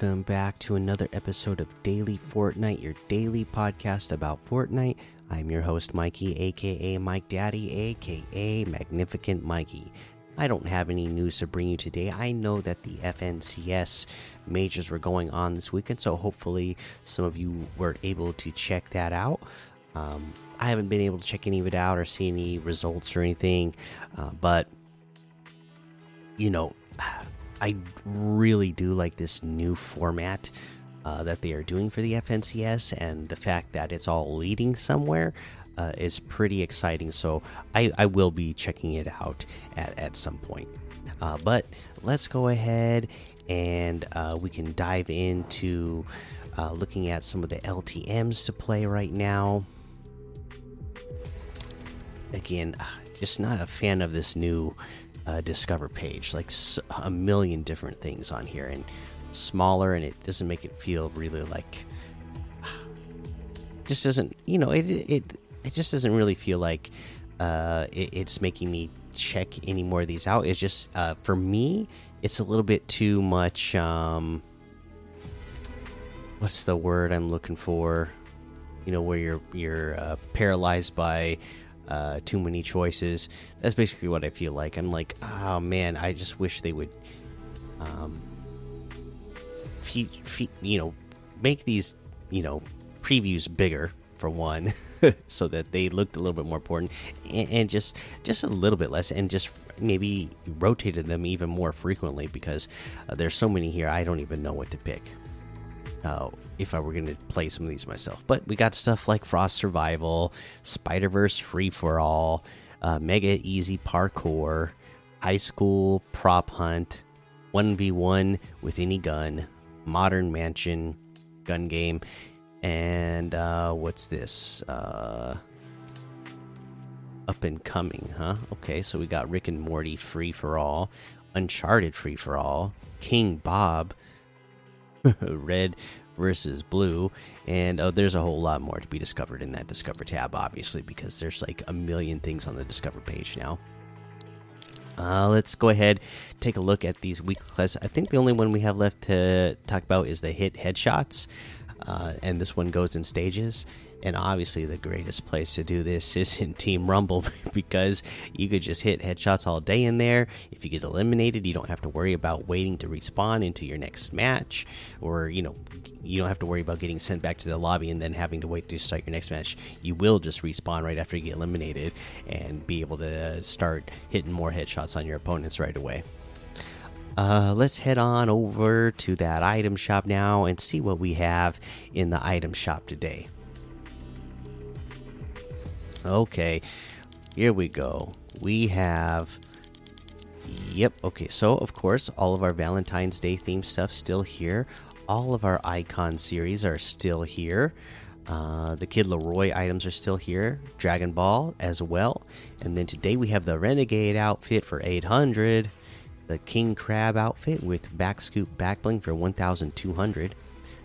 welcome back to another episode of Daily Fortnite, your daily podcast about Fortnite. I'm your host, Mikey, aka Mike Daddy, aka Magnificent Mikey. I don't have any news to bring you today. I know that the FNCS majors were going on this weekend, so hopefully some of you were able to check that out. Um, I haven't been able to check any of it out or see any results or anything, uh, but you know, I really do like this new format uh, that they are doing for the FNCS, and the fact that it's all leading somewhere uh, is pretty exciting. So I, I, will be checking it out at, at some point. Uh, but let's go ahead and uh, we can dive into uh, looking at some of the LTMs to play right now. Again, just not a fan of this new uh, discover page. Like a million different things on here and smaller and it doesn't make it feel really like just doesn't you know it it it just doesn't really feel like uh it, it's making me check any more of these out. It's just uh for me it's a little bit too much um what's the word i'm looking for? You know where you're you're uh, paralyzed by uh, too many choices. That's basically what I feel like. I'm like, oh man, I just wish they would, um, you know, make these, you know, previews bigger for one, so that they looked a little bit more important, and, and just just a little bit less, and just maybe rotated them even more frequently because uh, there's so many here. I don't even know what to pick. Uh, if I were going to play some of these myself. But we got stuff like Frost Survival, Spider Verse Free for All, uh, Mega Easy Parkour, High School Prop Hunt, 1v1 with any gun, Modern Mansion gun game, and uh, what's this? Uh, up and coming, huh? Okay, so we got Rick and Morty Free for All, Uncharted Free for All, King Bob. Red versus blue. And uh, there's a whole lot more to be discovered in that discover tab obviously because there's like a million things on the discover page now. Uh, let's go ahead take a look at these weekly quests i think the only one we have left to talk about is the hit headshots uh, and this one goes in stages and obviously, the greatest place to do this is in Team Rumble because you could just hit headshots all day in there. If you get eliminated, you don't have to worry about waiting to respawn into your next match, or you know, you don't have to worry about getting sent back to the lobby and then having to wait to start your next match. You will just respawn right after you get eliminated and be able to start hitting more headshots on your opponents right away. Uh, let's head on over to that item shop now and see what we have in the item shop today. Okay, here we go. We have. Yep, okay, so of course, all of our Valentine's Day theme stuff still here. All of our icon series are still here. Uh, the Kid LAROI items are still here. Dragon Ball as well. And then today we have the Renegade outfit for 800. The King Crab outfit with back scoop back bling for 1200.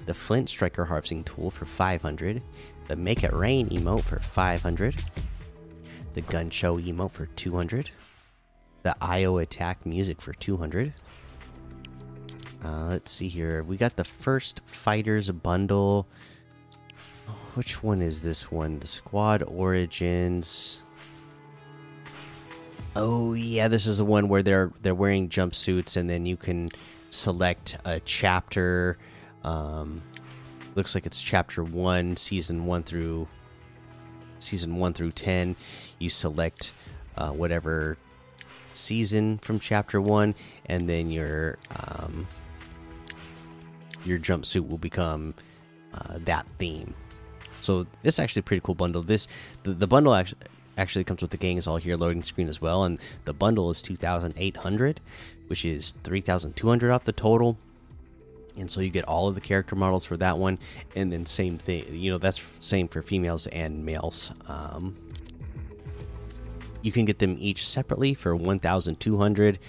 The Flint Striker harvesting tool for 500 the Make It Rain emote for 500, the Gun Show emote for 200, the IO Attack music for 200. Uh, let's see here. We got the first Fighters bundle. Which one is this one? The Squad Origins. Oh yeah, this is the one where they're they're wearing jumpsuits and then you can select a chapter um, looks like it's chapter one, season one through season one through ten. You select uh, whatever season from chapter one, and then your um, your jumpsuit will become uh, that theme. So is actually a pretty cool bundle. This the, the bundle actually actually comes with the gangs all here loading screen as well, and the bundle is two thousand eight hundred, which is three thousand two hundred off the total and so you get all of the character models for that one and then same thing you know that's same for females and males um, you can get them each separately for 1200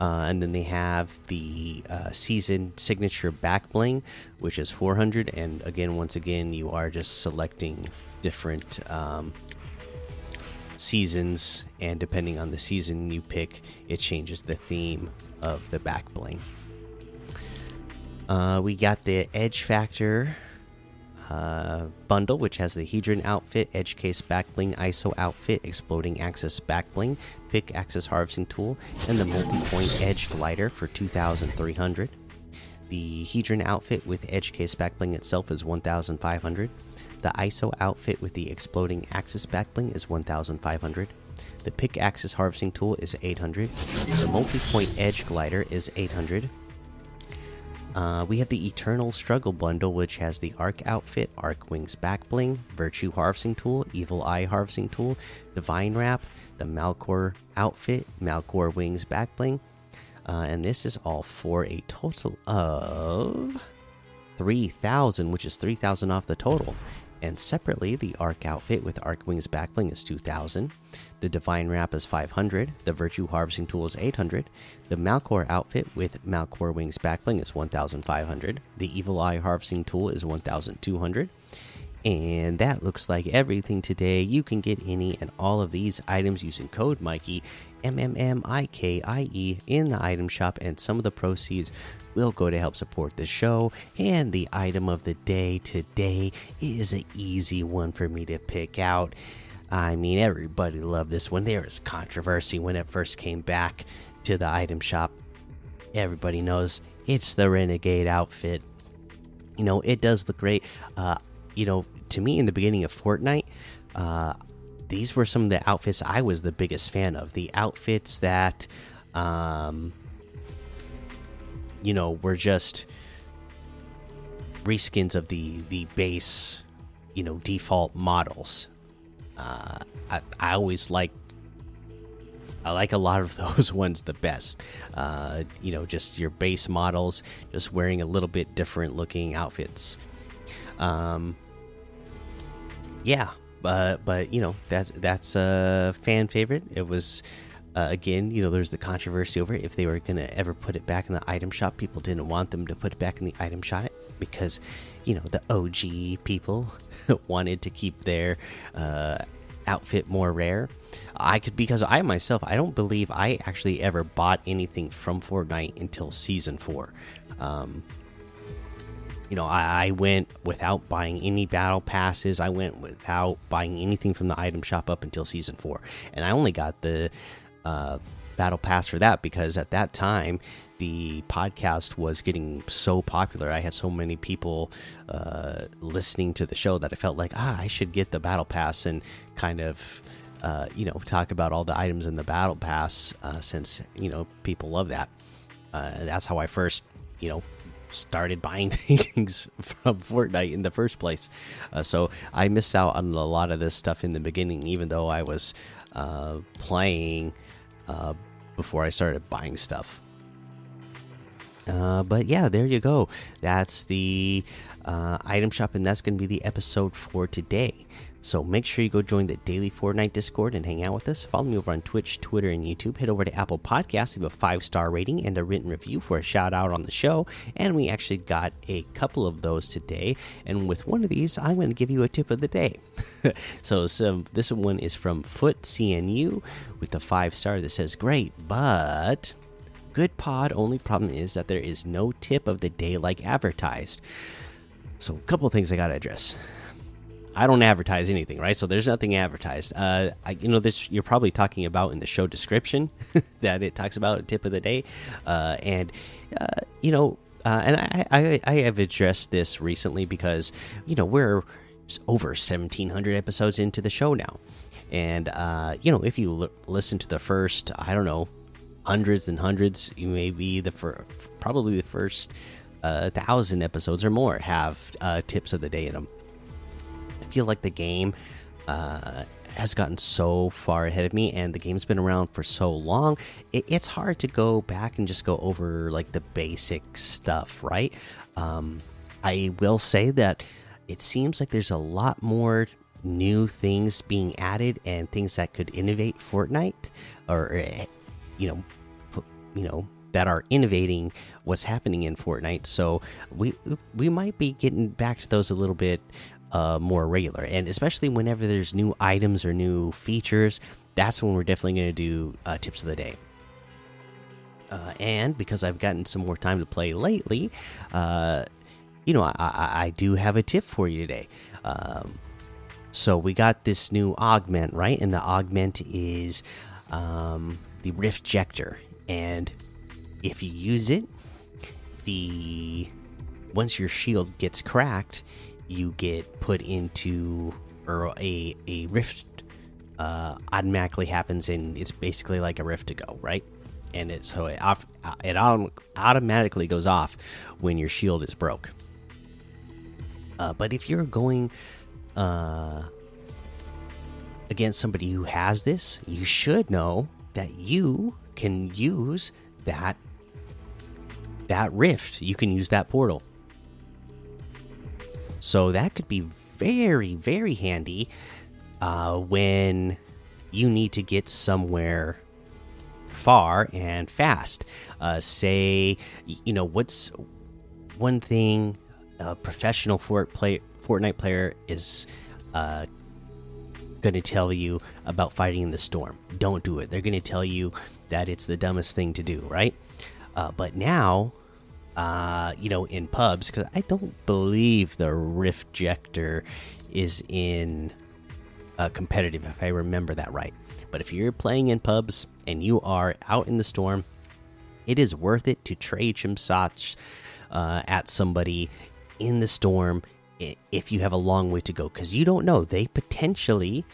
uh, and then they have the uh, season signature back bling which is 400 and again once again you are just selecting different um, seasons and depending on the season you pick it changes the theme of the back bling Uh, we got the Edge Factor uh, bundle, which has the Hedron outfit, Edge Case Backbling, ISO outfit, Exploding Axis Backbling, Pick Axis Harvesting Tool, and the Multi Point Edge Glider for 2,300. The Hedron outfit with Edge Case Backbling itself is 1,500. The ISO outfit with the Exploding Axis Backbling is 1,500. The Pick Axis Harvesting Tool is 800. The Multi Point Edge Glider is 800. Uh, we have the Eternal Struggle Bundle, which has the Arc Outfit, Arc Wings Back Bling, Virtue Harvesting Tool, Evil Eye Harvesting Tool, Divine Wrap, the Malcore Outfit, Malcore Wings Back Bling. Uh, and this is all for a total of 3,000, which is 3,000 off the total. And separately, the Arc outfit with Arc Wings Backbling is 2000. The Divine Wrap is 500. The Virtue Harvesting Tool is 800. The Malcore outfit with Malcore Wings Backbling is 1500. The Evil Eye Harvesting Tool is 1200. And that looks like everything today. You can get any and all of these items using code Mikey, M M M I K I E, in the item shop, and some of the proceeds will go to help support the show. And the item of the day today is an easy one for me to pick out. I mean, everybody loved this one. There was controversy when it first came back to the item shop. Everybody knows it's the Renegade outfit. You know, it does look great. Uh, you know, to me, in the beginning of Fortnite, uh, these were some of the outfits I was the biggest fan of. The outfits that, um, you know, were just reskins of the the base, you know, default models. Uh, I I always like I like a lot of those ones the best. Uh, you know, just your base models, just wearing a little bit different looking outfits. Um, yeah, but but you know that's that's a fan favorite. It was uh, again, you know, there's the controversy over if they were gonna ever put it back in the item shop. People didn't want them to put it back in the item shop because, you know, the OG people wanted to keep their uh, outfit more rare. I could because I myself I don't believe I actually ever bought anything from Fortnite until season four. Um, you know, I, I, went without buying any battle passes. I went without buying anything from the item shop up until season four, and I only got the uh, battle pass for that because at that time the podcast was getting so popular. I had so many people uh, listening to the show that I felt like ah, I should get the battle pass and kind of. Uh, you know, talk about all the items in the battle pass uh, since you know people love that. Uh, that's how I first, you know, started buying things from Fortnite in the first place. Uh, so I missed out on a lot of this stuff in the beginning, even though I was uh, playing uh, before I started buying stuff. Uh, but yeah, there you go. That's the uh, item shop, and that's going to be the episode for today. So make sure you go join the daily Fortnite Discord and hang out with us. Follow me over on Twitch, Twitter, and YouTube. Head over to Apple Podcasts, leave a five star rating and a written review for a shout out on the show. And we actually got a couple of those today. And with one of these, I'm going to give you a tip of the day. so, this one is from Foot CNU with the five star that says, "Great, but." Good pod, only problem is that there is no tip of the day like advertised. So, a couple of things I got to address. I don't advertise anything, right? So there's nothing advertised. Uh, I, you know, this you're probably talking about in the show description that it talks about a tip of the day, uh, and uh, you know, uh, and I, I I have addressed this recently because you know we're over 1700 episodes into the show now, and uh, you know if you listen to the first, I don't know, hundreds and hundreds, you may be the first, probably the first uh, thousand episodes or more have tips of the day in them feel like the game uh, has gotten so far ahead of me, and the game's been around for so long. It, it's hard to go back and just go over like the basic stuff, right? Um, I will say that it seems like there's a lot more new things being added and things that could innovate Fortnite, or eh, you know, you know that are innovating what's happening in Fortnite. So we we might be getting back to those a little bit uh, more regular. And especially whenever there's new items or new features, that's when we're definitely going to do uh, tips of the day. Uh, and because I've gotten some more time to play lately, uh, you know, I, I, I, do have a tip for you today. Um, so we got this new augment, right? And the augment is um, the Riftjector. And if you use it, the once your shield gets cracked, you get put into or a a rift uh, automatically happens, and it's basically like a rift to go, right? And it so it off it automatically goes off when your shield is broke. Uh, but if you're going uh, against somebody who has this, you should know that you can use that that rift. You can use that portal. So that could be very, very handy uh, when you need to get somewhere far and fast. Uh, say, you know, what's one thing a professional Fortnite player is uh, going to tell you about fighting in the storm? Don't do it. They're going to tell you that it's the dumbest thing to do, right? Uh, but now, uh, you know, in pubs, because I don't believe the Riftjector is in uh, competitive, if I remember that right. But if you're playing in pubs and you are out in the storm, it is worth it to trade shots uh, at somebody in the storm if you have a long way to go because you don't know they potentially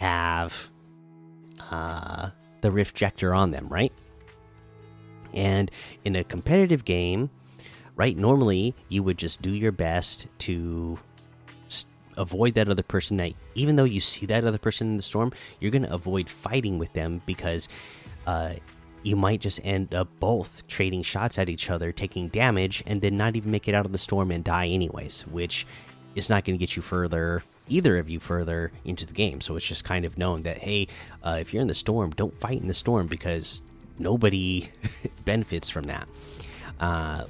have uh, the Riftjector on them, right? And in a competitive game, right, normally you would just do your best to avoid that other person that even though you see that other person in the storm, you're going to avoid fighting with them because uh, you might just end up both trading shots at each other, taking damage, and then not even make it out of the storm and die anyways, which is not going to get you further, either of you further into the game. So it's just kind of known that, hey, uh, if you're in the storm, don't fight in the storm because nobody benefits from that. Uh,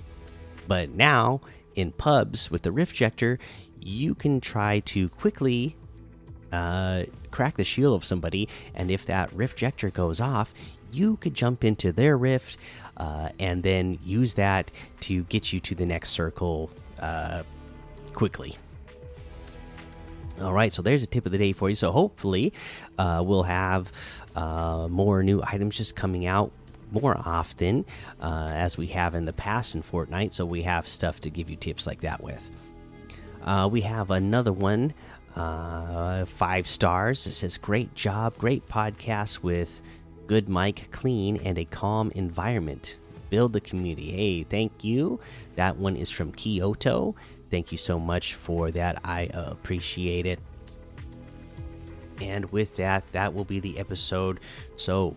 but now in pubs with the Riftjector, you can try to quickly uh, crack the shield of somebody, and if that Riftjector goes off, you could jump into their rift uh, and then use that to get you to the next circle uh, quickly. All right, so there's a tip of the day for you. So hopefully, uh, we'll have uh, more new items just coming out more often uh, as we have in the past in Fortnite. So we have stuff to give you tips like that with. Uh, we have another one, uh, five stars. It says, "Great job, great podcast with good mic, clean, and a calm environment. Build the community." Hey, thank you. That one is from Kyoto. Thank you so much for that. I appreciate it. And with that, that will be the episode. So